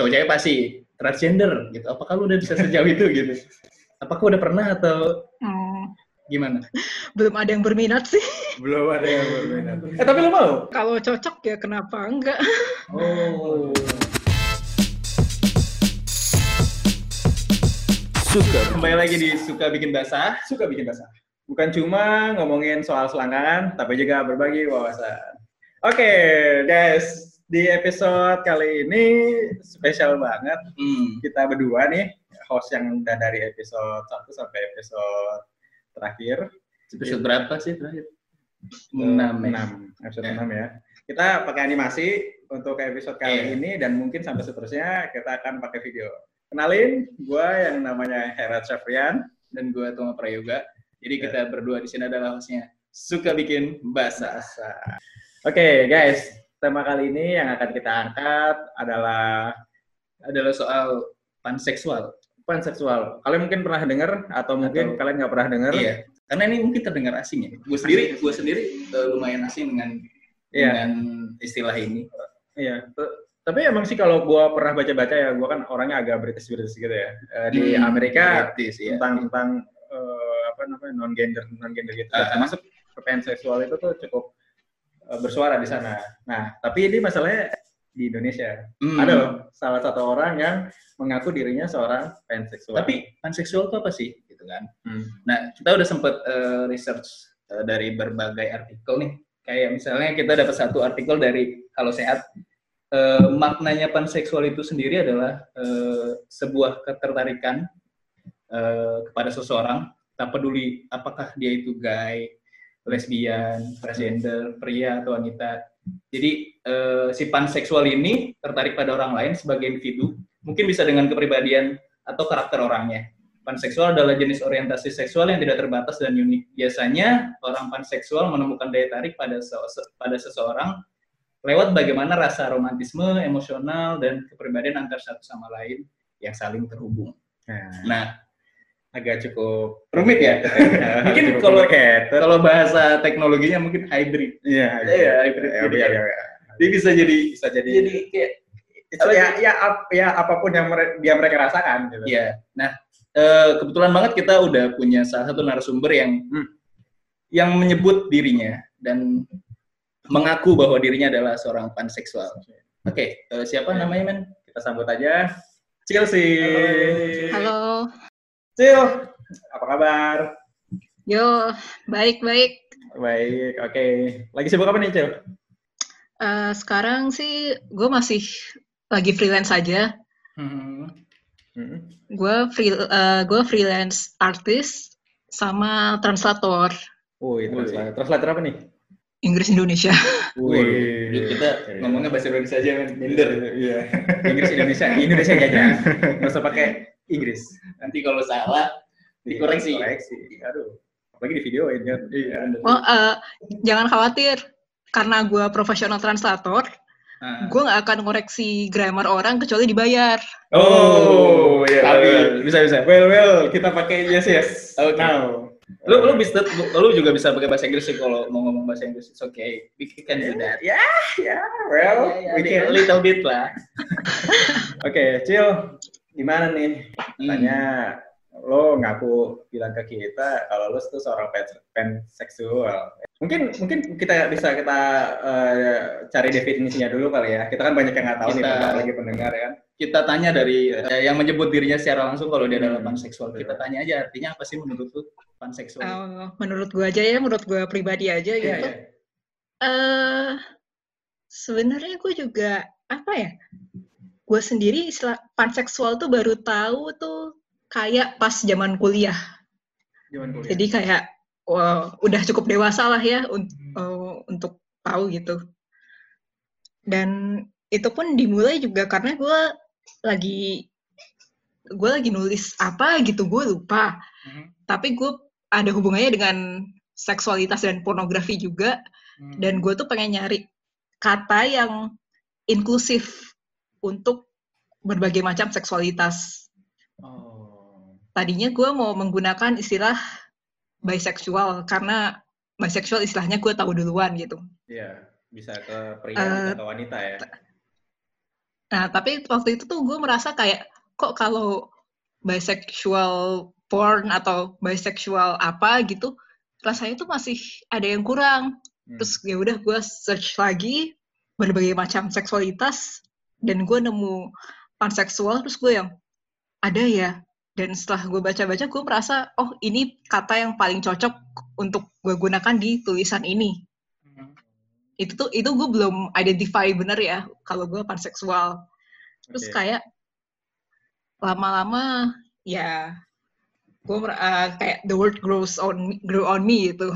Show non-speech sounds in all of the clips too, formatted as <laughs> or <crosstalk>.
cowok-cewek pasti transgender gitu. Apakah lu udah bisa sejauh itu <laughs> gitu? Apakah udah pernah atau Hmm, gimana? belum ada yang berminat sih. Belum ada yang berminat. <laughs> Eh tapi lu mau? Kalau cocok ya kenapa enggak? <laughs> Oh. Suka. Kembali lagi di suka bikin basah. Suka bikin basah. Bukan cuma ngomongin soal selangkangan, tapi juga berbagi wawasan. Oke, guys. Di episode kali ini spesial banget. Hmm. Kita berdua nih, host yang udah dari episode 1 sampai episode terakhir. Episode berapa sih terakhir? Enam ya. 6, episode Ya. 6 ya. Kita pakai animasi untuk episode kali Iya. ini dan mungkin sampai seterusnya kita akan pakai video. Kenalin, gua yang namanya Herat Syafrian. Dan gue Toma Prayoga. Jadi kita berdua di sini adalah hostnya suka bikin basah. Bahasa. Oke, guys. Tema kali ini yang akan kita angkat adalah Adalah soal panseksual. panseksual. Kalian mungkin pernah dengar atau mungkin Atau- kalian nggak pernah dengar? Iya. Karena ini mungkin terdengar asing ya. Gue sendiri, gue sendiri eh, lumayan asing dengan Iya. dengan istilah ini. Iya. Tapi emang sih kalau gua pernah baca-baca ya, gua kan orangnya agak British-British gitu ya. Eh, di Hmm, Amerika British, ya. tentang tentang eh, apa namanya non gender non gender gitu. Ah. Termasuk seksual itu tuh cukup bersuara di sana. Nah, tapi ini masalahnya di Indonesia. Hmm. Ada loh salah satu orang yang mengaku dirinya seorang panseksual. Tapi panseksual itu apa sih? Gitu kan. Hmm. Nah, kita udah sempet eh, research eh, dari berbagai artikel nih. Kayak misalnya kita dapat satu artikel dari Halo Sehat. Eh, maknanya panseksual itu sendiri adalah eh, sebuah ketertarikan eh, kepada seseorang, tak peduli apakah dia itu gay, lesbian, transgender, pria atau wanita. Jadi eh, si panseksual ini tertarik pada orang lain sebagai individu, mungkin bisa dengan kepribadian atau karakter orangnya. Panseksual adalah jenis orientasi seksual yang tidak terbatas dan unik. Biasanya orang panseksual menemukan daya tarik pada se- pada seseorang lewat bagaimana rasa romantisme, emosional, dan kepribadian antar satu sama lain yang saling terhubung. Nah, Nah, agak cukup rumit ya. <laughs> Mungkin kalau kalau bahasa teknologinya mungkin hybrid. Iya, Iya, hybrid. Ya, iya, iya, iya. Dia bisa jadi Bisa jadi jadi kayak Itu ya, ya, ap- ya apa pun yang mere- dia mereka rasakan gitu. Iya. Nah, eh, kebetulan banget kita udah punya salah satu narasumber yang Hmm. yang menyebut dirinya dan mengaku bahwa dirinya adalah seorang panseksual. Oke, eh, siapa Ya. namanya men? Kita sambut aja Chelsea. Halo. Cil, apa kabar? Yo, baik-baik. Baik, oke. Lagi sibuk apa nih, Cil? Eh, sekarang sih gue masih lagi freelance aja. Hmm. Hmm. Gue free, eh, gue freelance artis sama translator Wih, Wih. translator. Translator apa nih? Inggris Indonesia. Wih, kita ngomongnya bahasa Indonesia aja. Minder. Iya. Inggris Indonesia, Indonesia aja. Nggak usah pakai Inggris. Nanti kalau salah dikoreksi. Dikoreksi. Aduh. Apalagi di videoin kan. Iya. Oh, eh, jangan khawatir karena gue profesional translator, Nah. gue nggak akan ngoreksi grammar orang kecuali dibayar. Oh, iya. Tapi iya. bisa bisa. Well, well, kita pakai yes, yes. Oke. Now. Lu lu bisa lu juga bisa pakai bahasa Inggris sih kalau mau ngomong bahasa Inggris. It's okay. We can do that. Ya, ya, well, Ya, ya, we a can. little bit lah. <laughs> Oke, Cil, gimana nih? Hmm. Tanya, lo ngaku bilang ke kita kalau lo tuh seorang pen- panseksual. Mungkin mungkin kita bisa kita eh, cari definisinya dulu kali ya. Kita kan banyak yang nggak tahu nih, Kita- apalagi pendengar ya kan. kita tanya dari eh, yang menyebut dirinya secara langsung kalau dia adalah Hmm. panseksual. Kita tanya aja artinya apa sih menurut lu panseksual? Eh, menurut gue aja ya, menurut gue pribadi aja Iya, gitu. iya. eh sebenarnya gue juga apa ya? Gue sendiri istilah panseksual tuh baru tahu tuh kayak pas zaman kuliah. Zaman kuliah. Jadi kayak wah, udah cukup dewasa lah ya un- eh, untuk tahu gitu. Dan itu pun dimulai juga karena gue lagi gue lagi nulis apa gitu gue lupa. Mhm. Tapi gue ada hubungannya dengan seksualitas dan pornografi juga Hmm. dan gue tuh pengen nyari kata yang inklusif untuk berbagai macam seksualitas. Oh. Tadinya gue mau menggunakan istilah bisexual karena bisexual istilahnya gue tahu duluan gitu. Iya, bisa ke pria Eh, bisa ke wanita ya. Nah, tapi waktu itu tuh gue merasa kayak kok kalau bisexual porn atau bisexual apa gitu, rasanya tuh masih ada yang kurang. Hmm. Terus ya udah gue search lagi berbagai macam seksualitas dan gue nemu panseksual terus gue yang ada ya. Dan setelah gue baca-baca gue merasa oh ini kata yang paling cocok untuk gue gunakan di tulisan ini. Itu tuh itu gue belum identify bener ya kalau gue panseksual. Terus Oke. kayak lama-lama ya gue kayak the word grows on grow on me gitu.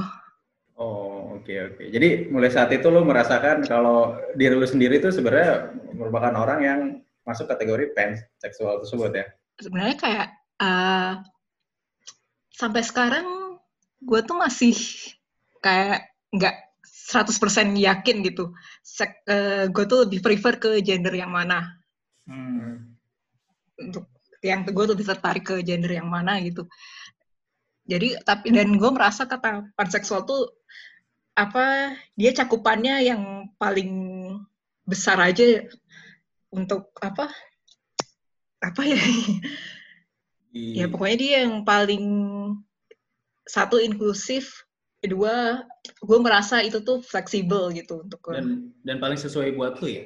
Oh, oke oke. Jadi mulai saat itu lo merasakan kalau diri lo sendiri itu sebenarnya merupakan orang yang masuk kategori panseksual tersebut ya? Sebenarnya kayak eh, sampai sekarang gue tuh masih kayak nggak 100% yakin gitu. Sek, gue tuh lebih prefer ke gender yang mana. Hmm. Untuk yang gue lebih tertarik ke gender yang mana gitu. Jadi tapi dan gue merasa kata panseksual tuh apa dia cakupannya yang paling besar aja untuk apa apa ya Di- ya pokoknya dia yang paling satu inklusif kedua gue merasa itu tuh fleksibel gitu untuk. Dan dan paling sesuai buat lu ya.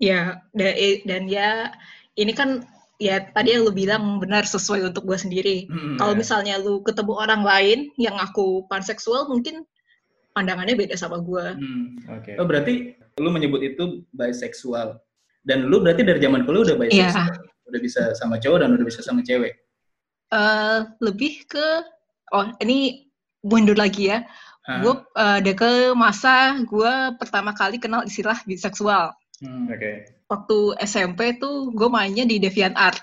ya dan, dan ya ini kan ya tadi yang lu bilang benar sesuai untuk gue sendiri Hmm, kalau ya. misalnya lu ketemu orang lain yang aku panseksual mungkin pandangannya beda sama gue Hmm. Oke. Oh berarti lu menyebut itu bisexual. Dan lu berarti dari zaman kuliah udah Iya. bisexual. Udah bisa sama cowok dan udah bisa sama cewek. Eh, lebih ke oh ini mundur lagi ya gue ada ke masa gue pertama kali kenal istilah biseksual Hmm. Oke. Waktu SMP tuh gue mainnya di DeviantArt.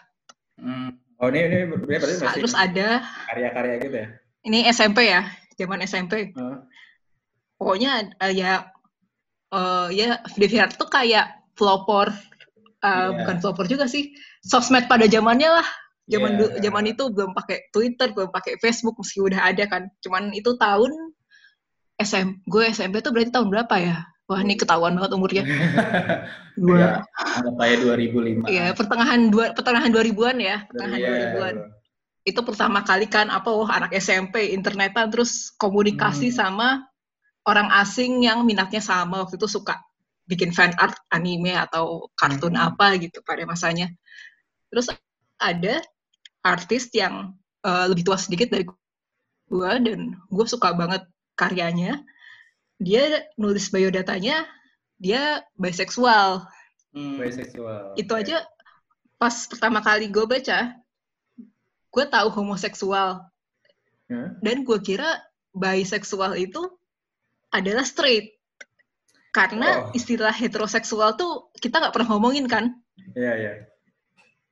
Hmm. Oh ini ini berarti masih terus ada karya-karya gitu ya? ini SMP ya zaman SMP Oh, pokoknya eh, ya eh, ya DeviantArt tuh kayak pelopor eh, Iya. bukan pelopor juga sih sosmed pada zamannya lah. Zaman du- zaman itu belum pakai Twitter belum pakai Facebook meski udah ada kan. Cuman itu tahun SM gue SMP tuh berarti tahun berapa ya wah ini ketahuan banget umurnya. Ya, <laughs> dua anggap aja 2005. ya pertengahan dua pertengahan 2000-an ya pertengahan Iya, 2000-an itu pertama kali kan apa wah anak SMP internetan terus komunikasi Hmm. sama orang asing yang minatnya sama. Waktu itu suka bikin fan art anime atau kartun Hmm. apa gitu pada masanya. Terus ada artis yang eh, lebih tua sedikit dari gua dan gue suka banget karyanya dia nulis biodatanya dia bisexual Hmm. Bisexual. itu Oke. aja pas pertama kali gue baca gue tahu homoseksual Hah? dan gue kira bisexual itu adalah straight karena Oh. istilah heteroseksual tuh kita nggak pernah ngomongin kan Iya iya.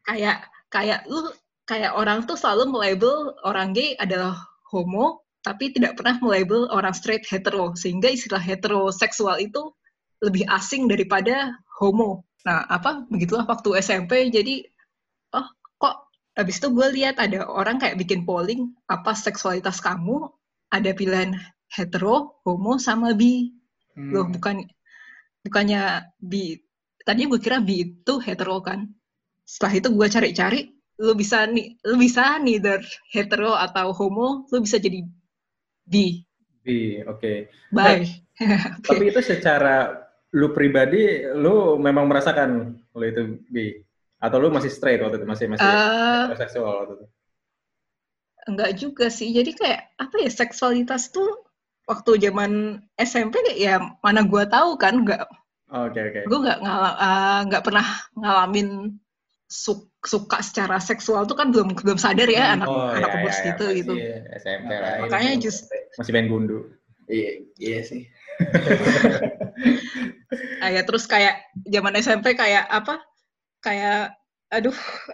kayak kayak lu kayak orang tuh selalu melabel orang gay adalah homo tapi tidak pernah melabel orang straight hetero sehingga istilah heteroseksual itu lebih asing daripada homo. Nah apa begitulah waktu SMP jadi oh kok? Habis itu gue lihat ada orang kayak bikin polling apa seksualitas kamu? Ada pilihan hetero homo sama bi. Hmm. loh bukan bukannya bi tadinya gue kira bi itu hetero kan. Setelah itu gue cari-cari lu bisa nih lu bisa neither hetero atau homo lu bisa jadi bi Bi, oke. bye. <laughs> Tapi itu secara lu pribadi, lu memang merasakan lu itu bi, atau lu masih straight waktu itu? Masih masih Eh, heteroseksual waktu itu? enggak juga sih. Jadi kayak apa ya seksualitas tuh waktu zaman SMP ya mana gue tahu kan nggak Oke oke. gue nggak ngala- nggak pernah ngalamin suka secara seksual tuh kan belum belum sadar ya anak Oh, anak iya, umur iya, segitu masih gitu SMP lah. Makanya itu. just- masih main gundu. Iya, iya sih. <laughs> Ah, ya terus kayak zaman SMP kayak apa kayak aduh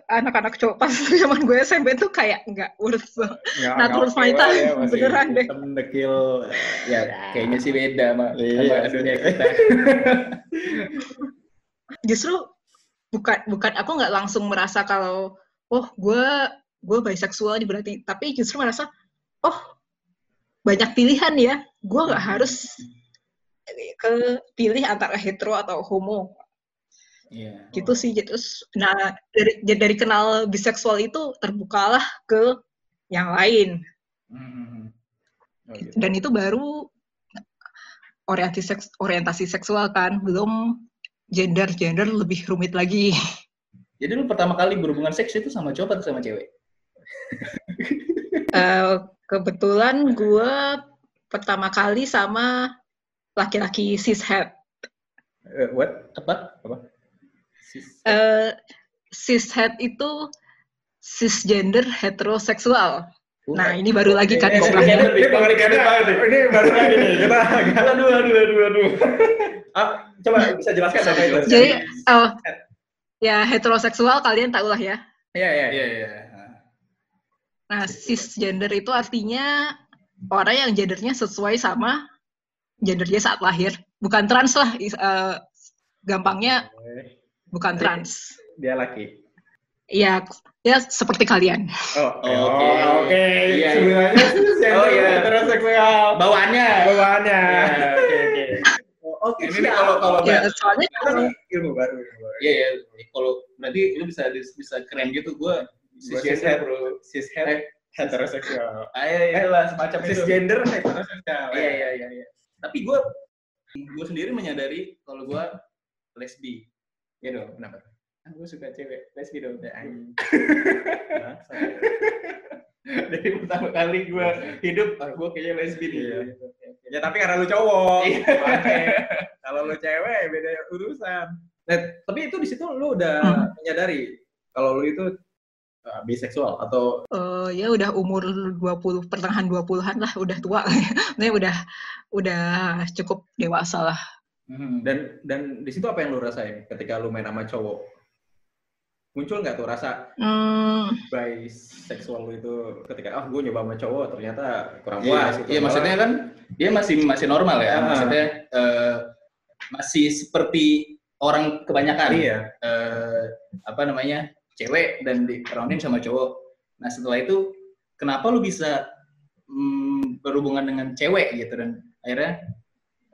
anak-anak cowok pas <laughs> zaman gue SMP tuh kayak nggak banget. Nggak- Not nggak worth my time, ya, masih beneran deh. dekil. Ya, kayaknya sih beda sama, Iya, sama dunia kita. justru bukan bukan aku nggak langsung merasa kalau oh gue gue bisexual nih berarti tapi justru merasa oh banyak pilihan ya gue nggak harus ke pilih antara hetero atau homo Iya. gitu sih terus nah dari dari kenal biseksual itu terbukalah ke yang lain Mhm. Oh, gitu. dan itu baru orientasi seks orientasi seksual kan belum gender gender lebih rumit lagi <laughs> Jadi lu pertama kali berhubungan seks itu sama cowok atau sama cewek? <laughs> Eh, kebetulan gue pertama kali sama laki-laki cishet Eh, what? Apa? Apa? Sis- Eh, cishet itu cisgender heteroseksual nah ini baru lagi kan Eh, ini banget nih. Ini baru lagi nih. Kita <laughs> Aduh, aduh, aduh, aduh. Ah, coba bisa jelaskan apa itu? Jadi, oh, ya heteroseksual kalian tahu lah ya. Iya, iya. Iya, iya. Nah, cisgender itu artinya orang yang gendernya sesuai sama gendernya saat lahir. Bukan trans lah, is- eh, gampangnya bukan trans. Dia laki. Ya, ya seperti kalian. Oh, Oh, oh, oke. oke. Iya, Sebenarnya sih gender Oh, iya. heteroseksual. Bawaannya. Bawaannya. Iya, Oke, oke. Oh, Oke, Ini kalau kalau Ya, soalnya Kan kalau ilmu baru. ilmu baru. Iya, iya. Kalau berarti lu bisa bisa keren gitu. Gue Gua cisgender, bro. Cishet heteroseksual. Ah, iya, itulah semacam itu. Cisgender heteroseksual. Iya, iya, iya, iya. Tapi gue gue sendiri menyadari kalau gue lesbi. Iya dong, kenapa? Gue suka cewek, lesbi dong. Ya, anjing. <laughs> Dari pertama kali gue hidup, ah, gue kayaknya lesbi nih. Iya. Gitu. Ya tapi karena lu cowok. Iya. Oke. Kalau lu cewek beda urusan. Nah, tapi itu di situ lu udah Hmm. menyadari kalau lu itu uh, biseksual atau eh, ya udah umur 20 pertengahan 20-an lah, udah tua. <laughs> Maksudnya udah udah cukup dewasa lah. Mhm. dan dan di situ apa yang lu rasain ketika lu main sama cowok? Muncul nggak tuh rasa Hmm, biseksual lu itu ketika ah gue nyoba sama cowok ternyata kurang Iya, puas gitu. iya maksudnya kan dia masih masih normal ya, Ah. maksudnya eh, masih seperti orang kebanyakan. iya. eh, apa namanya cewek dan dikeronin sama cowok. Nah setelah itu kenapa lu bisa mm, berhubungan dengan cewek gitu dan akhirnya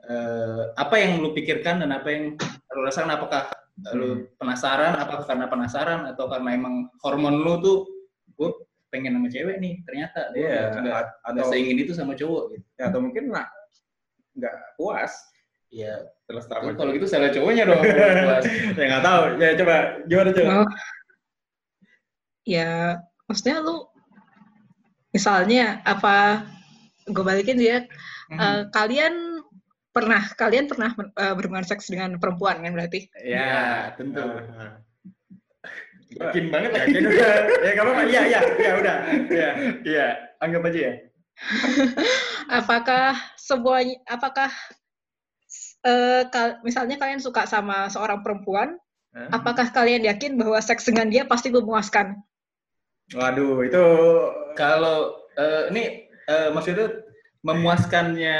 eh, apa yang lu pikirkan dan apa yang lu rasakan apakah lu penasaran apakah karena penasaran atau karena emang hormon lu tuh gue pengen sama cewek nih ternyata gue nggak a- nggak atau seingin itu sama cowok gitu. ya, atau mungkin nggak nggak puas Iya, terus kalau sama kalau gitu salah cowoknya dong. Puas. <laughs> ya nggak tahu ya coba gimana coba oh. Ya, maksudnya lu misalnya apa gue balikin dia Mhm. eh, kalian pernah kalian pernah eh, berhubungan seks dengan perempuan kan berarti? Ya, tentu. Ah, Yakin banget ah. lagi. Yakin udah ya apa-apa iya iya iya udah iya Iya, anggap aja ya. <laughs> Apakah semuanya apakah eh, kal- misalnya kalian suka sama seorang perempuan, Hah? apakah kalian yakin bahwa seks dengan dia pasti memuaskan? waduh itu Kalau eh, ini eh, maksudnya memuaskannya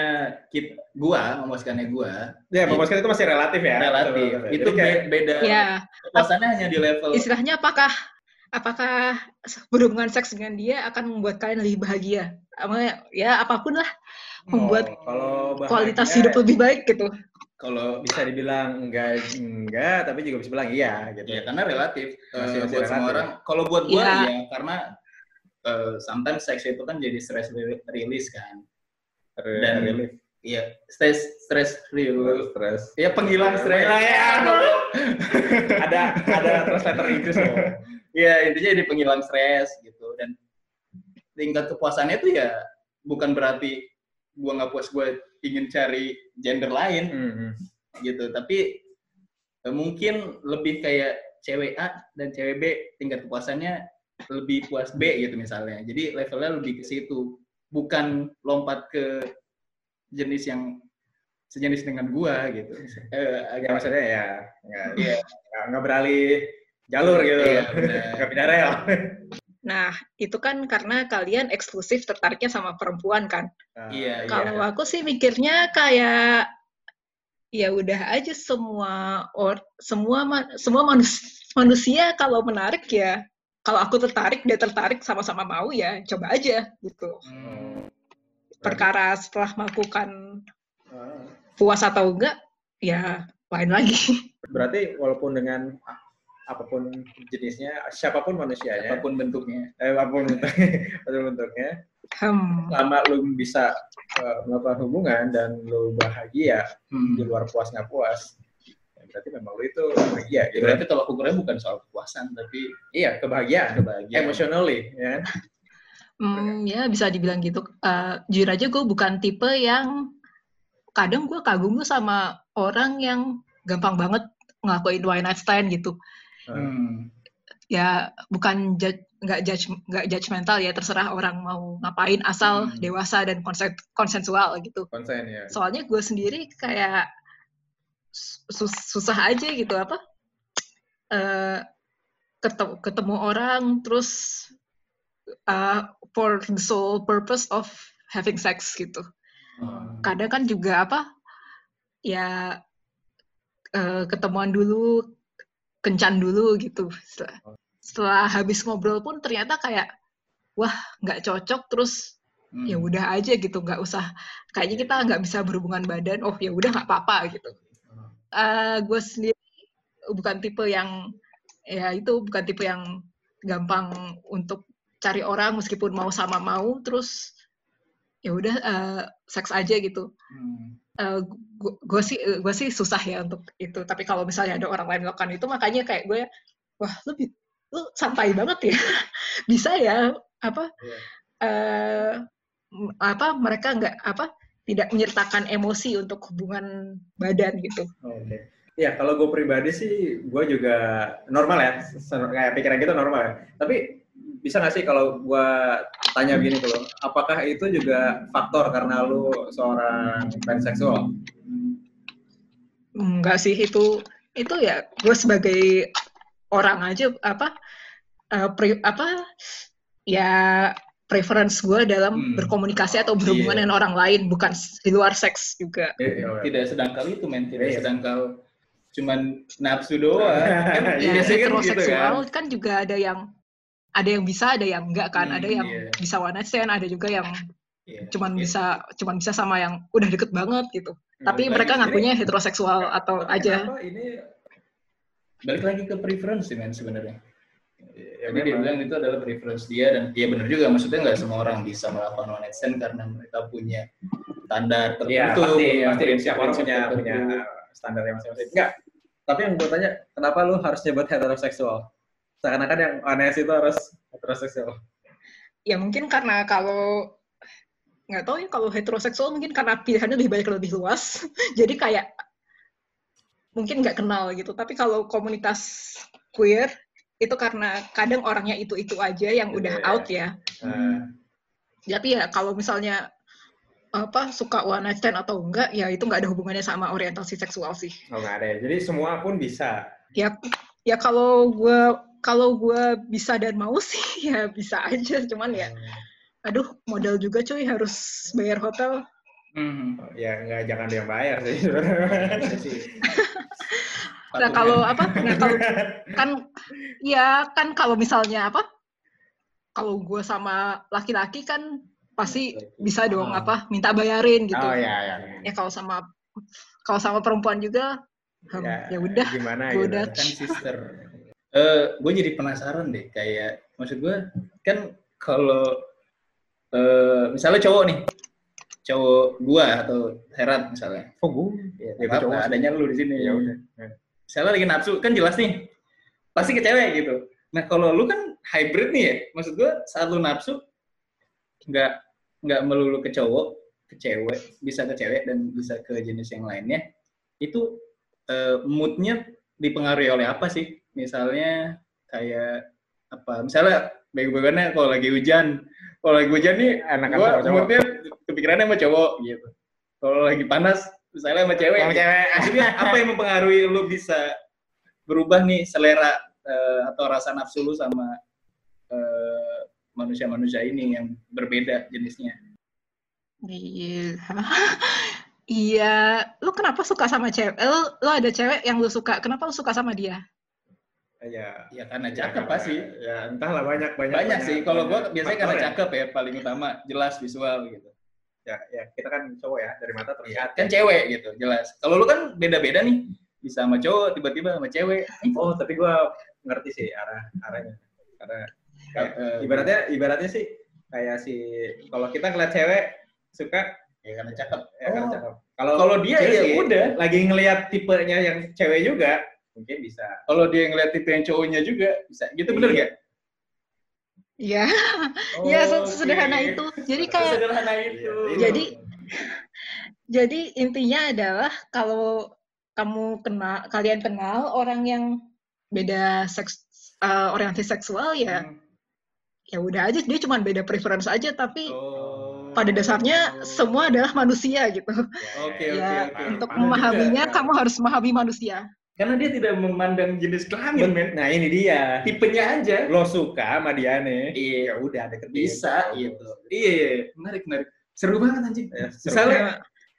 kita, gua, memuaskannya gua ya memuaskan itu masih relatif ya relatif. Betul, Itu Jadi kayak- be- beda. Ya, Kepuasannya hanya di level istilahnya apakah apakah berhubungan seks dengan dia akan membuat kalian lebih bahagia? Ya apa pun lah membuat Oh, kalau bahagia, kualitas hidup lebih baik gitu. kalau bisa dibilang enggak enggak tapi juga bisa bilang iya gitu ya karena relatif Masih- masih buat semua relatif. orang. Kalau buat gua Iya. ya karena eh, sometimes seks itu kan jadi stress re- release kan. Dan- relief. Iya, stress stress release. stres. Ya penghilang stres. ya <laughs> ada ada translator Inggris loh. Iya, intinya jadi penghilang stres gitu. Dan tingkat kepuasannya tuh ya bukan berarti gua nggak puas gua ingin cari gender lain Hmm, gitu, tapi eh, mungkin lebih kayak cewek A dan cewek B tingkat kepuasannya lebih puas B gitu misalnya. Jadi levelnya lebih ke situ, bukan lompat ke jenis yang sejenis dengan gua gitu. Eh, ya agak maksudnya ya <laughs> nggak Iya. nggak- nggak beralih jalur gitu Iya, benar. <laughs> nggak pindah rel Nah, itu kan karena kalian eksklusif tertariknya sama perempuan kan. Iya, iya. Kalau aku sih mikirnya kayak ya udah aja semua or semua ma- semua manusia, manusia kalau menarik ya kalau aku tertarik dia tertarik sama-sama mau ya coba aja gitu. Hmm. Perkara setelah melakukan Ah. puas atau enggak ya lain lagi. <laughs> Berarti walaupun dengan apa pun jenisnya, siapa pun manusianya, apa pun bentuknya eh, apa pun bentuknya, <laughs> apa pun bentuknya, Hmm. selama lu bisa uh, melakukan hubungan dan lu bahagia hmm. di luar puas nggak puas, berarti memang lu itu bahagia. Ya, Gitu. berarti tolak ukurnya bukan soal kepuasan tapi Iya, kebahagiaan, kebahagiaan emotionally, ya. Hmm, ya bisa dibilang gitu. Eh, jujur aja gue bukan tipe yang kadang gue kagum tuh sama orang yang gampang banget ngelakuin one night stand gitu. Hmm. Ya bukan nggak judge nggak judgmental ya terserah orang mau ngapain asal Hmm. dewasa dan konsen, konsensual gitu. konsen ya. Soalnya gue sendiri kayak sus- susah aja gitu apa eh ketemu, ketemu orang terus uh, for the sole purpose of having sex gitu. Hmm. Kadang kan juga apa ya eh, ketemuan dulu, kencan dulu gitu. Setelah, setelah habis ngobrol pun ternyata kayak wah nggak cocok terus Hmm. ya udah aja gitu nggak usah kayaknya kita nggak bisa berhubungan badan oh ya udah nggak apa-apa gitu Eh gue sendiri bukan tipe yang ya itu bukan tipe yang gampang untuk cari orang meskipun mau sama mau terus ya udah eh, seks aja gitu Hmm. gue sih gue sih susah ya untuk itu tapi kalau misalnya ada orang lain melakukan itu makanya kayak gue wah lu bi- lu santai banget ya <laughs> bisa ya apa Iya. eh m- apa mereka nggak apa tidak menyertakan emosi untuk hubungan badan gitu Oke. Ya, kalau gue pribadi sih, gue juga normal ya, kayak pikiran gitu normal ya. Tapi bisa nggak sih kalau gue tanya begini ke lo, apakah itu juga faktor karena lu seorang panseksual? enggak sih itu itu ya gue sebagai orang aja apa eh, pre- apa ya preference gue dalam Hmm. berkomunikasi atau berhubungan Iya. dengan orang lain bukan di luar seks juga Iya, tidak sedangkal itu men tidak Iya. sedangkal cuman nafsu doang <laughs> kan Iya, ya biasanya kan gitu heteroseksual kan kan juga ada yang ada yang bisa ada yang enggak kan Hmm, ada yang iya. bisa one night stand ada juga yang Iya. cuman Iya. bisa cuman bisa sama yang udah deket banget gitu tapi balik mereka ngakunya heteroseksual atau Tapi aja ini balik lagi ke preference sih men sebenarnya ya, Jadi dia bilang itu adalah preference dia dan dia benar juga maksudnya nggak semua orang bisa melakukan one night stand karena mereka punya standar tertentu, Iya, pasti, punya pasti setiap orang punya punya standarnya masing-masing. Enggak. Tapi yang gue tanya, kenapa lu harus nyebut heteroseksual? Seakan-akan yang Anes itu harus heteroseksual. ya mungkin karena kalau nggak tahu ya kalau heteroseksual mungkin karena pilihannya lebih banyak lebih luas <laughs> jadi kayak mungkin nggak kenal gitu tapi kalau komunitas queer itu karena kadang orangnya itu itu aja yang udah Iya. out ya Hmm. tapi ya kalau misalnya apa suka one night stand atau enggak ya itu nggak ada hubungannya sama orientasi seksual sih Oh nggak ada ya. Jadi semua pun bisa. ya ya kalau gue kalau gue bisa dan mau <laughs> sih ya bisa aja cuman ya aduh modal juga cuy harus bayar hotel Hmm. Ya nggak jangan dia yang bayar sih. <laughs> Sih. nah kalau apa nah kalau <laughs> kan ya kan kalau misalnya apa kalau gue sama laki-laki kan pasti bisa dong Ah. apa minta bayarin gitu oh ya ya. ya kalau sama kalau sama perempuan juga hmm, ya udah Gimana gua gitu. udah. kan sister. Eh, gue jadi penasaran deh, kayak maksud gue kan kalau eh, misalnya cowok nih, cowok gua atau Herat misalnya, Oh gue. ya, Ya, gua cowok adanya lu di sini. Ya udah. Misalnya lagi nafsu, kan jelas nih, pasti ke cewek gitu. Nah kalau lu kan hybrid nih ya, maksud gue saat lu nafsu nggak nggak melulu ke cowok, ke cewek, bisa ke cewek dan bisa ke jenis yang lainnya. Itu eh, moodnya dipengaruhi oleh apa sih? Misalnya kayak apa? Misalnya bego-begoannya kalau lagi hujan, kalau lagi hujan nih, Enakan gua sama cowok. moodnya kepikirannya sama cowok gitu. Kalau lagi panas, misalnya sama cewek, Sama cewek. maksudnya apa yang mempengaruhi lu bisa berubah nih selera eh, atau rasa nafsu lu sama eh, manusia-manusia ini yang berbeda jenisnya? iya <laughs> iya lu kenapa suka sama cewek Eh, lu, lu ada cewek yang lu suka kenapa lu suka sama dia Ya. Ya karena Ya, cakep pasti. Ya entahlah banyak banyak. Banyak sih. Kalau gua biasanya karena ya. cakep ya paling utama, jelas visual gitu. Ya, ya kita kan cowok ya dari mata terlihat. Kan cewek gitu, jelas. Kalau lu kan beda-beda nih. Bisa sama cowok tiba-tiba sama cewek Oh, tapi gua ngerti sih arah arahnya. Karena kayak, Eh, ibaratnya ibaratnya sih kayak si kalau kita ngeliat cewek suka ya karena cakep ya Oh. cakep. Kalau kalau dia ya sih, udah lagi ngeliat tipenya yang cewek juga mungkin bisa. kalau dia ngeliat tipe yang cowoknya juga bisa gitu bener Iya. gak? Iya, <laughs> ya sesederhana itu. Jadi kayak sederhana itu Iya, Jadi jadi intinya adalah kalau kamu kenal kalian kenal orang yang beda seks eh, orientasi seksual ya Hmm. ya udah aja dia cuma beda preference aja tapi Oh. pada dasarnya semua adalah manusia gitu. Oke, oke, ya oke. untuk Ada memahaminya juga. kamu harus memahami manusia. karena dia tidak memandang jenis kelamin men Nah ini dia. tipenya aja Lo suka sama dia nih. Iya. Ya udah deketin. bisa gitu iya iya, menarik menarik seru banget anjing Ya, seru. misalnya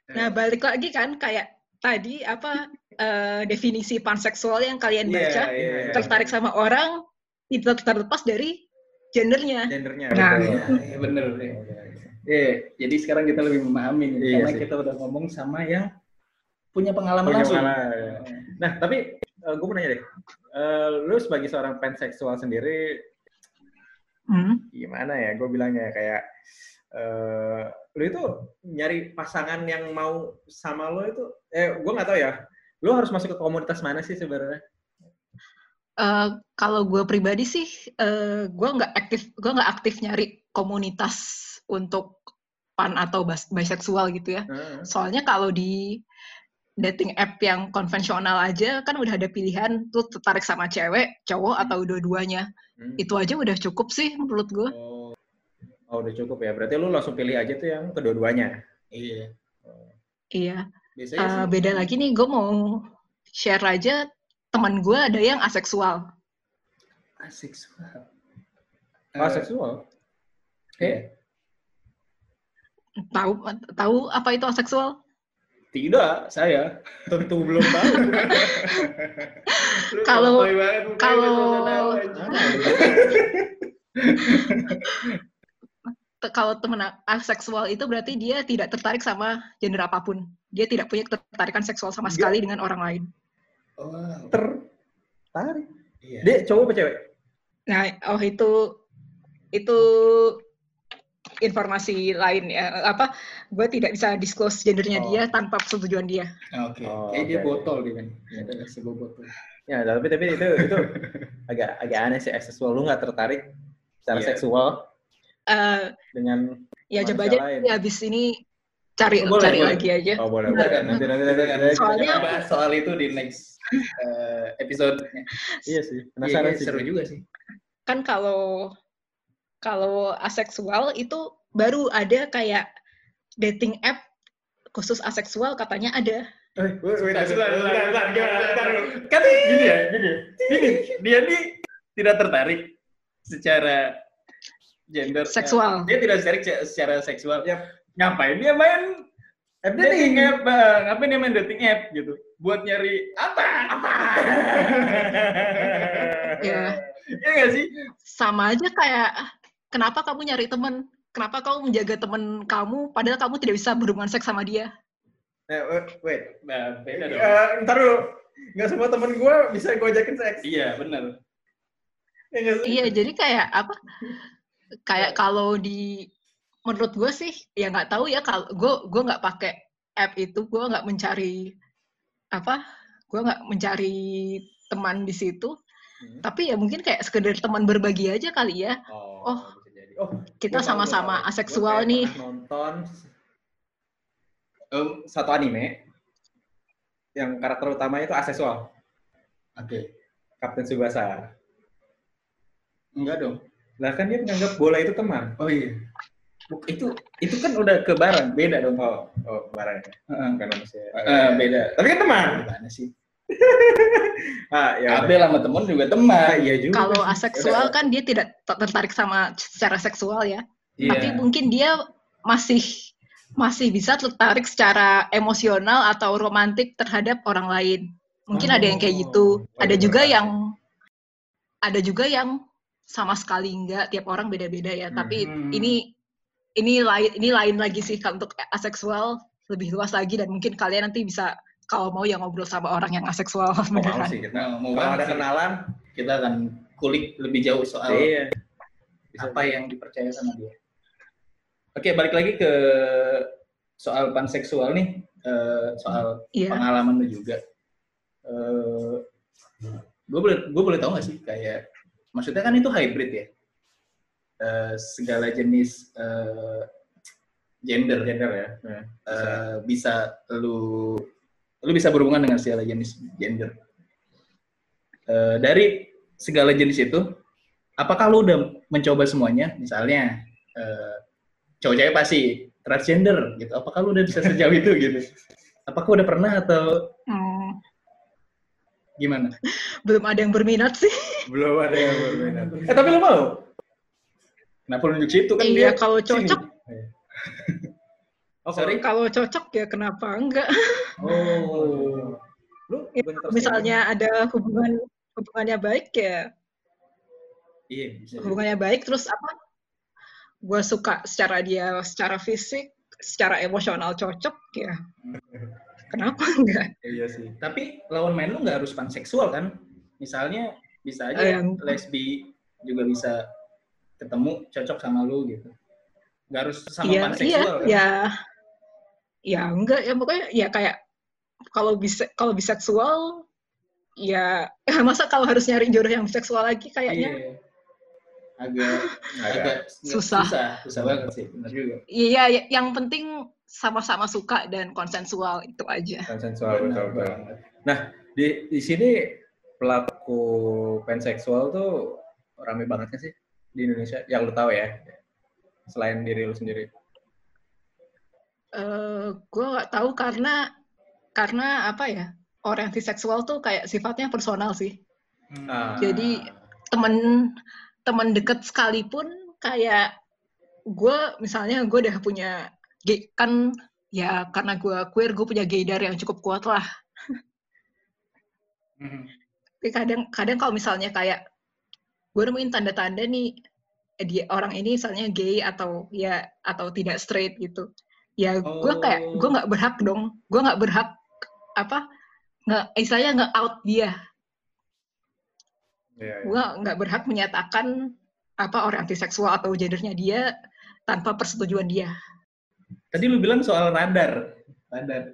Nah, balik lagi kan kayak tadi apa eh, definisi panseksual yang kalian Iya, baca iya, iya. tertarik sama orang itu terlepas dari gendernya. gendernya. Nah, betul. Iya, iya, bener deh Iya, jadi sekarang kita lebih memahami Iya karena sih. kita udah ngomong sama yang punya pengalaman Punya langsung. pengalaman, ya. Nah, tapi gue mau nanya deh, Eh, lu sebagai seorang panseksual sendiri Hmm. gimana ya? Gue bilangnya kayak eh lu itu nyari pasangan yang mau sama lo itu, eh gue nggak tahu ya. Lu harus masuk ke komunitas mana sih sebenarnya? Eh, kalau gue pribadi sih, eh, gue nggak aktif, gue nggak aktif nyari komunitas untuk pan atau bas- bisexual gitu ya. Heeh. Soalnya kalau di dating app yang konvensional aja kan udah ada pilihan tuh tertarik sama cewek, cowok atau dua-duanya. Hmm. Itu aja udah cukup sih menurut gue. Oh. Oh, udah cukup ya. Berarti lu langsung pilih aja tuh yang kedua-duanya. Iya. Iya. Biasanya Eh, sih, beda lagi nih, gue mau share aja teman gue ada yang aseksual. aseksual. Ah, Eh, seksual. eh, Tahu tahu apa itu aseksual? tidak, saya. Tentu belum tahu. Kalau- kalau- udah tahu, anjing. Te- Kalau teman aseksual itu berarti dia tidak tertarik sama gender apa pun. Dia tidak punya ketertarikan seksual sama Enggak. sekali dengan orang lain. Oh, Tertarik. iya. Dia cowok apa cewek? Nah, oh itu itu informasi lain ya. Apa? Gue tidak bisa disclose gendernya Oh. dia tanpa persetujuan dia. Oke. Oh, Kayak dia botol dia kan. Dia adalah sebuah botol. Ya, tapi tapi itu itu <laughs> agak agak aneh sih seksual. Lu nggak tertarik secara Iya. seksual Eh, dengan ya coba aja lain. ya, habis ini cari Boleh, cari boleh. lagi aja. Oh boleh, boleh. kan? Nanti, nanti, nanti, nanti. Soalnya- kita bahas soal itu di next eh, episode. Iya sih, penasaran Iya, sih. seru juga sih. kan kalau kalau aseksual itu baru ada kayak dating app khusus aseksual katanya ada. Eh. Kan gini ya, gini. Gini, dia nih tidak tertarik secara gender. eh, Seksual. dia tidak tertarik se- secara seksual. Yap. Ngapain dia main Eh, dating dating. app? Bang? Ngapain dia main dating app gitu? Buat nyari apa? Apa? Ya. Iya nggak sih? Sama aja kayak kenapa kamu nyari temen? Kenapa kamu menjaga temen kamu padahal kamu tidak bisa berhubungan seks sama dia? Eh, wait. Nah, beda dong. Eh, ntar dulu. Nggak semua temen gue bisa gue ajakin seks. Iya, benar. Ya nggak sih? Iya, jadi kayak apa? Kayak kalau di menurut gue sih ya nggak tahu ya kalau gue gue nggak pakai app itu gue nggak mencari apa gue nggak mencari teman di situ Hmm. tapi ya mungkin kayak sekedar teman berbagi aja kali ya Oh, Oh. bisa jadi. Oh, kita sama-sama aseksual nih nonton em, satu anime yang karakter utamanya itu aseksual, Oke. Kapten Subasa. Enggak dong. Lah kan dia menganggap bola itu teman. Oh iya. Buk- Itu itu kan udah ke barang, beda dong. Oh, oh, barang ya. Heeh. Bukan manusia. Eh, beda. Tapi kan teman. Gimana sih? <laughs> Ah, ya. udah. Abel sama temen juga Ah, teman. iya juga. kalau aseksual kan dia tidak ter- tertarik sama secara seksual ya Iya. tapi mungkin dia masih masih bisa tertarik secara emosional atau romantik terhadap orang lain mungkin ada yang kayak gitu Oh, ada iya, juga benar. yang ada juga yang sama sekali enggak tiap orang beda-beda ya tapi Mhm. ini ini lain ini lain lagi sih kalau untuk aseksual lebih luas lagi dan mungkin kalian nanti bisa kalau mau ya ngobrol sama orang yang aseksual Oh, mau sih kita. Mau Kalau ada sih. kenalan, kita akan kulik lebih jauh soal iya. Apa yang dipercaya sama dia. Oke, balik lagi ke soal panseksual nih, eh, soal Iya. pengalaman lu juga. gue boleh gue boleh tahu nggak sih kayak maksudnya kan itu hybrid ya, Eh, segala jenis eh, gender gender ya. Eh, bisa lu lu bisa berhubungan dengan segala jenis gender. Eh, dari segala jenis itu, apakah lu udah mencoba semuanya? Misalnya eh, cowok cewek pasti transgender gitu. Apakah lu udah bisa sejauh itu gitu? <laughs> Apakah udah pernah atau Hmm, gimana? belum ada yang berminat sih. belum ada yang berminat. Eh tapi lu mau? Kenapa lu nunjuk situ kan iya, dia? kalau cocok, Oh, Sorry. kalau cocok ya kenapa enggak? Oh. Lu Ya, Misalnya ada hubungan hubungannya baik ya Iya, bisa. hubungannya baik terus apa gue suka secara dia secara fisik secara emosional cocok ya <laughs> kenapa <laughs> enggak Iya sih. Tapi lawan main lu nggak harus panseksual kan? Misalnya bisa aja yang- lesbi juga bisa ketemu cocok sama lu gitu. Nggak harus sama iya iya panseksual kan? ya ya enggak ya pokoknya ya kayak kalau bisa kalau biseksual ya <laughs> masa kalau harus nyari jodoh yang biseksual lagi kayaknya Iya. Agak <laughs> Agak. Susah. Susah, susah banget sih, benar juga. iya ya, yang penting sama-sama suka dan konsensual itu aja konsensual betul Benar betul. banget. Di di sini pelaku panseksual tuh rame banget kan sih di Indonesia? Yang lu tahu ya? Selain diri lu sendiri. eh gue nggak tahu karena karena apa ya orientasi seksual tuh kayak sifatnya personal sih Ah. Jadi, temen temen deket sekalipun kayak gue misalnya gue udah punya gay kan ya karena gue queer gue punya gaydar yang cukup kuat lah Hmm. tapi kadang kadang kalau misalnya kayak gue nemuin tanda-tanda nih eh, dia orang ini misalnya gay atau ya atau tidak straight gitu ya gue kayak gue Oh. nggak berhak dong gue nggak berhak apa nggak istilahnya nggak out dia Iya, iya. gue nggak berhak menyatakan apa orientasi seksual atau gendernya dia tanpa persetujuan dia. Tadi lu bilang soal radar. Radar.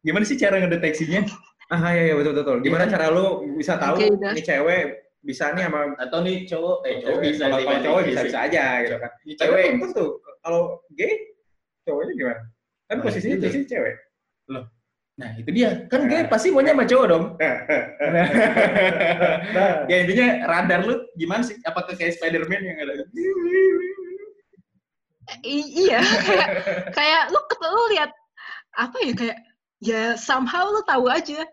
Gimana sih cara ngedeteksinya? Ah iya iya betul betul. Gimana Iya. cara lu bisa tahu udah. ini cewek bisa nih sama Atau nih cowok, eh cowok bisa kalau sih, kalau Bang. cowok Iya bisa sih. bisa aja gitu kan. Ini Cewek belum tentu. Kalau gay cowoknya gimana? Kan Nah, posisinya itu. posisi cewek. Nah, itu dia. Kan gay pasti maunya sama cowok dong. <laughs> Nah, ya intinya radar lu gimana sih? Apakah kayak Spider-Man yang ada? I- iya, kayak <laughs> kayak lu ket- lu lihat apa ya kayak ya somehow lu tahu aja.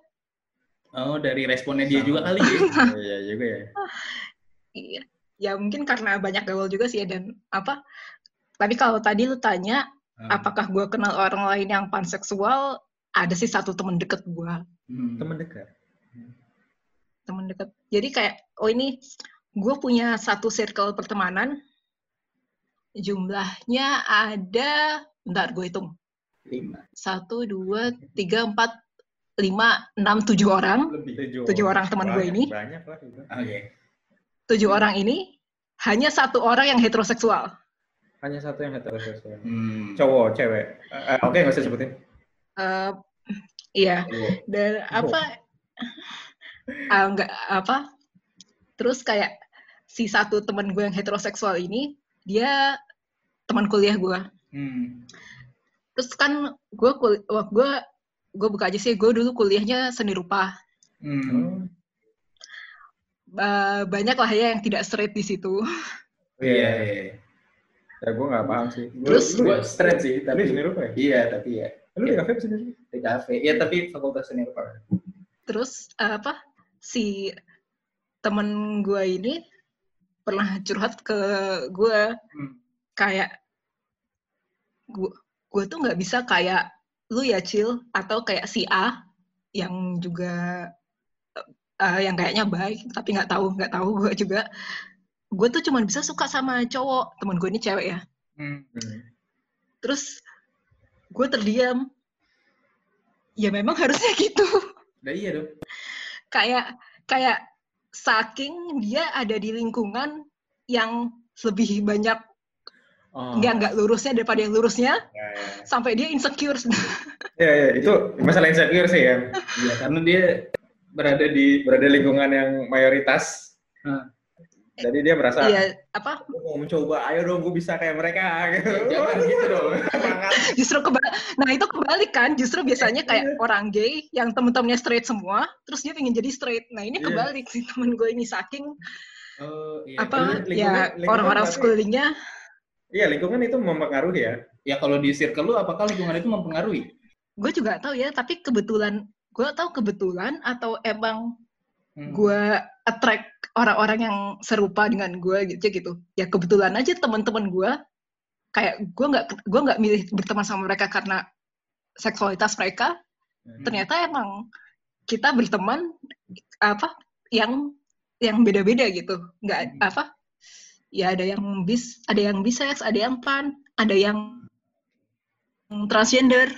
Oh, dari responnya dia juga kali ya. Iya juga ya. <laughs> Iya. Ya mungkin karena banyak gaul juga sih ya, dan apa? Tapi kalau tadi lu tanya apakah gue kenal orang lain yang panseksual, ada sih satu temen deket gue, Hmm. Teman dekat. temen deket. Jadi kayak oh ini gue punya satu circle pertemanan, jumlahnya ada, bentar gue hitung. Lima. satu dua tiga empat lima enam tujuh orang Lebih. Tujuh orang teman gue ini. Banyak lah tujuh orang ini hanya satu orang yang heteroseksual Hanya satu yang heteroseksual. Hmm. Cowok, cewek. Eh, Oke, nggak usah sebutin. Eh, iya dan apa ah, enggak apa terus kayak si satu teman gue yang heteroseksual ini dia teman kuliah gue Hmm. terus kan gue kul wah, gue gue buka aja sih gue dulu kuliahnya seni rupa Hmm. Ba- banyak lah ya yang tidak straight di situ Iya, iya. Ya gue nggak paham sih. Gua- Terus Gua straight sih, Tapi seni rupa ya? Iya, tapi ya Lu di kafe apa seni rupa? di kafe. Iya, tapi fakultas seni rupa. terus eh, apa si temen gue ini pernah curhat ke gue Hmm. kayak gue gue tuh nggak bisa kayak lu ya Cil atau kayak si A yang juga eh, yang kayaknya baik tapi nggak tahu nggak tahu gue juga gue tuh cuma bisa suka sama cowok temen gue ini cewek ya. Hmm. terus gue terdiam ya memang harusnya <laughs> gitu Nah iya dong. kayak kayak saking dia ada di lingkungan yang lebih banyak Oh. nggak nggak lurusnya daripada yang lurusnya Ya, ya. sampai dia insecure <laughs> Ya, ya, itu masalah insecure sih ya. <laughs> Iya karena dia berada di Berada di lingkungan yang mayoritas. Nah. Jadi dia merasa, iya apa "Gua mau mencoba, ayo dong, gue bisa kayak mereka. Gitu. <laughs> jangan gitu dong. Justru kebalik nah itu kebalik kan justru biasanya kayak orang gay yang temen-temennya straight semua terus dia pengen jadi straight nah ini Iya. kebalik sih temen gue ini saking Oh, iya. apa lingkungan- ya lingkungan orang-orang berarti- sekelilingnya Iya, lingkungan itu mempengaruhi ya. Ya kalau di circle lu apakah lingkungan itu mempengaruhi? gue juga tahu ya tapi kebetulan gue tahu kebetulan atau emang Hmm. gue attract orang-orang yang serupa dengan gue gitu gitu ya kebetulan aja teman-teman gue kayak gue nggak gue nggak milih berteman sama mereka karena seksualitas mereka Hmm. ternyata emang kita berteman apa yang yang beda-beda gitu nggak Hmm. apa ya ada yang bis ada yang bisex ada yang pan ada yang transgender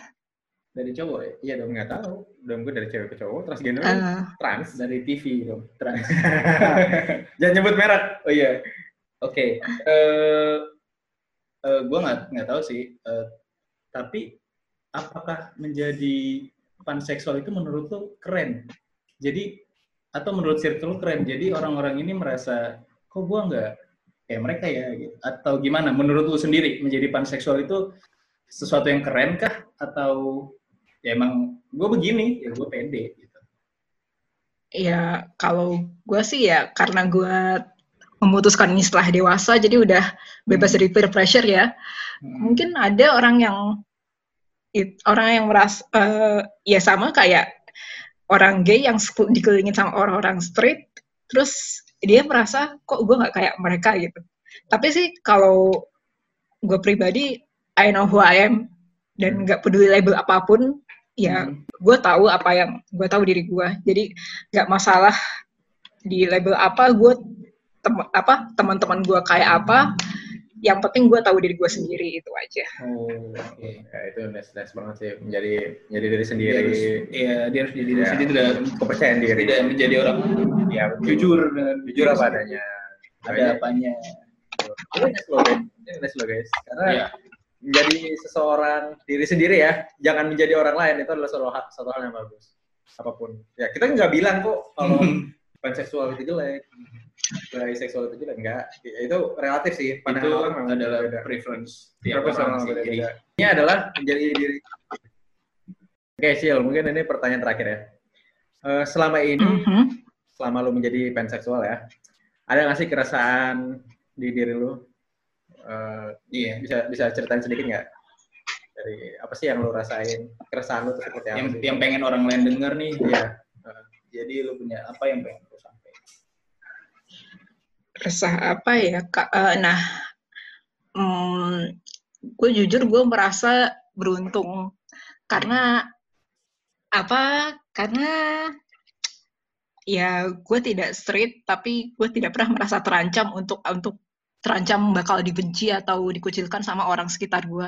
dari cowok ya? Iya dong, nggak tahu. Dong gue dari cewek ke cowok, transgender, Eh, trans. Dari TV dong. Trans. <laughs> Jangan nyebut merek. Oh iya. Oke. Eh eh, gua nggak nggak tahu sih. Eh, tapi apakah menjadi panseksual itu menurut lo keren? Jadi atau menurut circle lo keren? Jadi orang-orang ini merasa kok gua nggak kayak mereka ya gitu. Atau gimana? Menurut lu sendiri menjadi panseksual itu sesuatu yang keren kah? Atau ya emang gue begini ya gue pede gitu. ya kalau gue sih ya karena gue memutuskan ini setelah dewasa jadi udah bebas dari peer pressure ya. Hmm. mungkin ada orang yang it- orang yang merasa eh, ya sama kayak orang gay yang dikelilingin sama orang-orang straight terus dia merasa kok gue nggak kayak mereka? gitu. Tapi sih kalau gue pribadi I know who I am dan nggak peduli label apa pun ya Hmm. gue tahu apa yang gue tahu diri gue jadi nggak masalah di label apa gue tem apa teman-teman gue kayak apa yang penting gue tahu diri gue sendiri itu aja Oh, oke. Ya, itu nice, nice banget sih. Menjadi, menjadi diri Dia sendiri. harus, iya, dia harus jadi diri Ya. sendiri tidak kepercayaan diri. tidak menjadi orang Ya, betul. jujur dengan Jujur apa adanya. ada apanya. Ini nice loh, guys. Ini nice loh, guys. Karena Iya. Menjadi seseorang diri sendiri ya, jangan menjadi orang lain itu adalah satu hal, satu hal yang bagus. Apa pun. Ya, kita nggak bilang kok kalau <laughs> panseksual itu jelek, seksual itu jelek enggak. Ya, itu relatif sih. Pandangan itu orang memang adalah beda. preference tiap Preference orang orang sih. Ini adalah menjadi diri. Oke, Sil, mungkin ini pertanyaan terakhir ya. Eh, selama ini, Mhm. selama lu menjadi panseksual ya, ada nggak sih keresahan di diri lu? Eh, iya. bisa bisa ceritain sedikit nggak? Dari apa sih yang lu rasain? Keresahan tuh seperti apa Yang, sih? yang pengen orang lain denger nih. Iya. Jadi lu punya apa yang pengen lu sampaikan? resah apa ya Kak? Eh, nah gue jujur gue merasa beruntung karena apa karena ya gue tidak straight tapi gue tidak pernah merasa terancam untuk untuk terancam bakal dibenci atau dikucilkan sama orang sekitar gue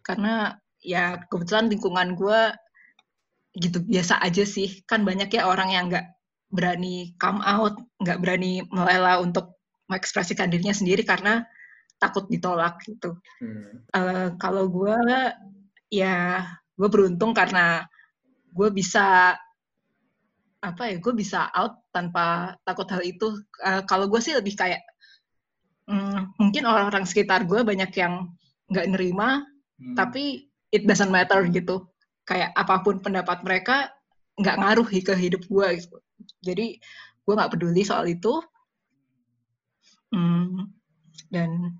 karena ya kebetulan lingkungan gue gitu biasa aja sih. Kan banyak ya orang yang nggak berani come out nggak berani melela untuk mengekspresikan dirinya sendiri karena takut ditolak gitu. Hmm. Eh, kalau gue ya gue beruntung karena gue bisa apa ya gue bisa out tanpa takut hal itu. Eh, kalau gue sih lebih kayak mm, mungkin orang-orang sekitar gue banyak yang nggak nerima Hmm. tapi it doesn't matter gitu. Kayak apa pun pendapat mereka nggak ngaruh ke hidup gue gitu. Jadi gue nggak peduli soal itu. Hmm, dan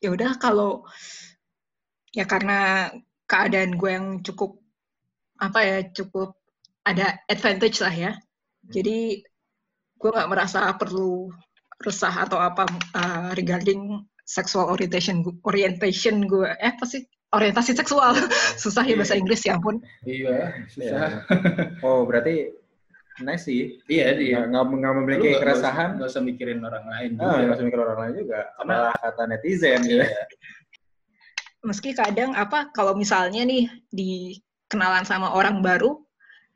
ya udah kalau ya karena keadaan gue yang cukup apa ya cukup ada advantage lah ya. Jadi gue nggak merasa perlu resah atau apa uh, regarding sexual orientation orientation gue eh apa sih orientasi seksual <laughs> susah ya bahasa Inggris ya ampun Iya, susah. Iya. Oh, berarti nice sih. Iya, dia. Nggak, nggak, memiliki nggak- keresahan. nggak usah mikirin orang lain Ah, juga. nggak usah mikir orang lain juga. Karena- kata netizen gitu. Iya. meski kadang apa kalau misalnya nih di kenalan sama orang baru,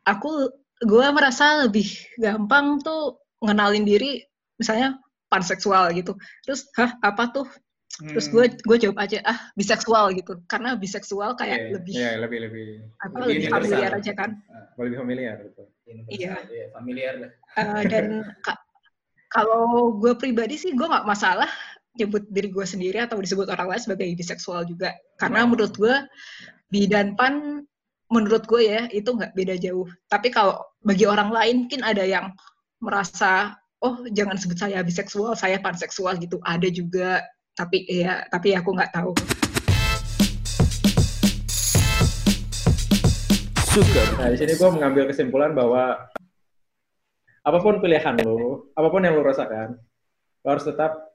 aku gue merasa lebih gampang tuh ngenalin diri, misalnya panseksual gitu. Terus, hah apa tuh? Terus gue Hmm. gue jawab aja ah biseksual gitu, karena biseksual kayak Iya, lebih Iya, lebih lebih apa lebih lebih familiar aja kan. lebih familiar gitu. Iya. Iya, familiar lah. Eh, dan <laughs> ka- kalau gue pribadi sih gue nggak masalah nyebut diri gue sendiri atau disebut orang lain sebagai biseksual juga karena menurut gue bi dan pan menurut gue ya itu nggak beda jauh tapi kalau bagi orang lain mungkin ada yang merasa oh jangan sebut saya biseksual saya panseksual gitu. Ada juga tapi ya tapi aku nggak tahu. Nah, di sini gue mengambil kesimpulan bahwa apa pun pilihan lo, apa pun yang lo rasakan, lo harus tetap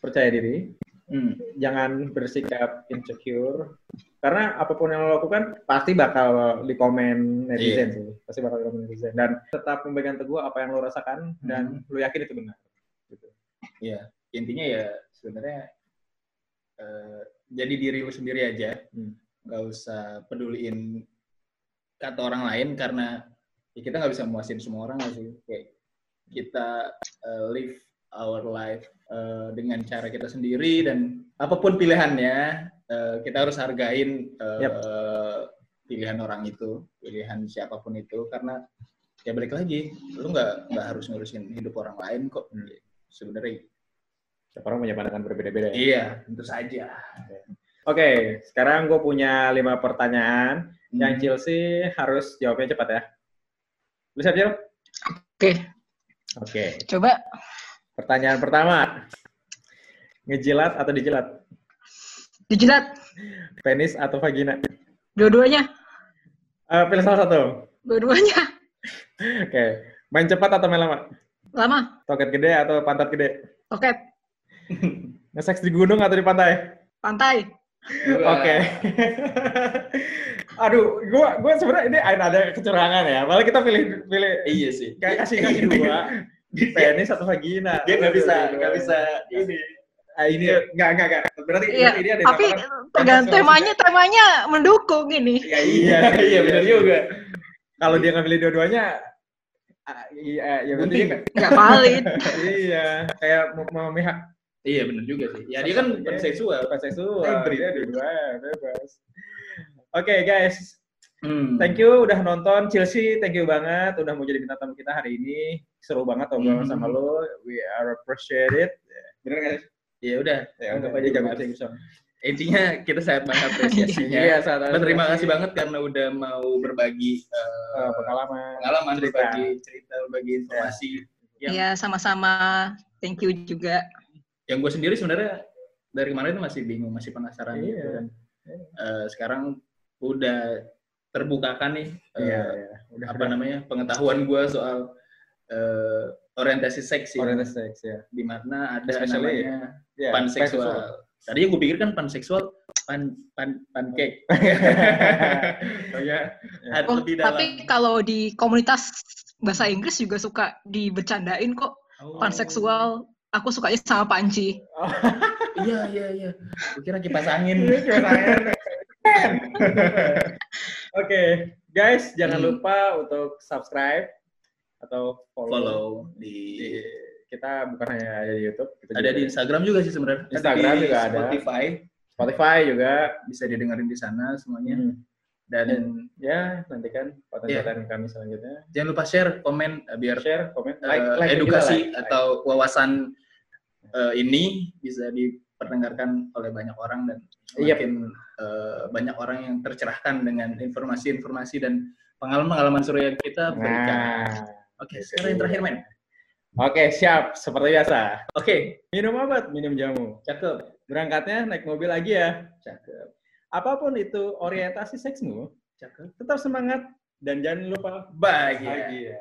percaya diri, Hmm. jangan bersikap insecure, karena apa pun yang lo lakukan pasti bakal di komen netizen sih, pasti bakal di komen netizen. Dan tetap memegang teguh apa yang lo rasakan dan lo yakin itu benar. Gitu. Iya, intinya ya sebenarnya eh, jadi diri lu sendiri aja, Hmm. usah peduliin kata orang lain karena ya kita nggak bisa muasin semua orang sih. Kayak kita eh, live our life eh, dengan cara kita sendiri dan apa pun pilihannya eh, kita harus hargain eh, Yap. pilihan orang itu, pilihan siapa pun itu karena ya balik lagi, lu nggak nggak harus ngurusin hidup orang lain kok. Sebenarnya Setiap orang punya pandangan berbeda-beda ya. Iya, tentu saja. Oke, sekarang gue punya lima pertanyaan yang Hmm. Chelsea harus jawabnya cepat ya. Bisa Cil? oke Oke. coba Pertanyaan pertama. Ngejilat atau dijilat? dijilat Penis atau vagina? dua-duanya Eh, pilih salah satu. dua-duanya Oke. Main cepat atau main lama? lama Toket gede atau pantat gede? oke <laughs> Nge-seks di gunung atau di pantai? pantai Oke. <laughs> Aduh, gua gua sebenarnya ini ada ada kecurangan ya. Malah kita pilih pilih Iya sih. kayak kasih kasih dua. <laughs> Penis atau vagina? Dia nggak bisa nggak bisa ini. Ah, ini nggak nggak nggak. Berarti Iya, berarti ini ada tapi delapan- tergantung temanya temanya mendukung ini Ya, iya, <laughs> Iya, benar juga. Kalau dia nggak pilih dua-duanya, ah, iya, ya berarti dia nggak. valid <laughs> iya, kayak mem- memihak Iya, benar juga sih. Ya dia kan panseksual. bukan seksual. Hybrid. Dia dua bebas. Oke guys, Hmm. thank you udah nonton Chelsea, thank you banget udah mau jadi bintang tamu kita hari ini. Seru banget obrolan Hmm. sama lo. We are appreciate it. Bener nggak? sih? Ya udah, Ya, anggap udah aja jago bahasa Inggris. Intinya kita sangat mengapresiasinya. <laughs> Iya, saat Berterima kasih banget karena udah mau berbagi eh, Eh, pengalaman. pengalaman, cerita. berbagi cerita, berbagi informasi. Yang, ya sama-sama thank you juga yang gue sendiri sebenarnya dari kemarin itu masih bingung, masih penasaran Iya. gitu kan. Eh, sekarang udah terbukakan nih eh, Iya, iya. Udah apa namanya pengetahuan gue soal eh, orientasi seks ya, Orientasi seks ya. di mana ada Especially, namanya Iya, panseksual. Tadinya gue pikir kan panseksual pan pan pancake. <laughs> oh ya, ada oh lebih dalam. tapi kalau di komunitas bahasa Inggris juga suka dibercandain kok Oh. panseksual aku sukanya sama panci <laughs> Iya iya iya. Gue kira kipas angin. Ini cuma tangan. Oke, guys, jangan Hmm. lupa untuk subscribe atau follow. Follow di Di- kita bukan hanya ada di YouTube, kita ada juga di Instagram juga sih sebenarnya. Instagram Di juga ada. Spotify Spotify juga. bisa didengerin di sana semuanya. Hmm. Dan Ya, nantikan konten-konten kami selanjutnya. jangan lupa share, komen eh, biar Share, komen, eh, like, like edukasi like. atau wawasan eh, ini bisa diperdengarkan oleh banyak orang dan Yep. makin eh, banyak orang yang tercerahkan dengan informasi-informasi dan pengalaman-pengalaman seru yang kita berikan. Nah, Oke, sekarang yang terakhir men. oke, siap. Seperti biasa. Oke, Minum obat, minum jamu. cakep. Berangkatnya naik mobil lagi ya. Cakep. Apa pun itu orientasi seksmu, Cakep. tetap semangat dan jangan lupa Bahagia. bahagia.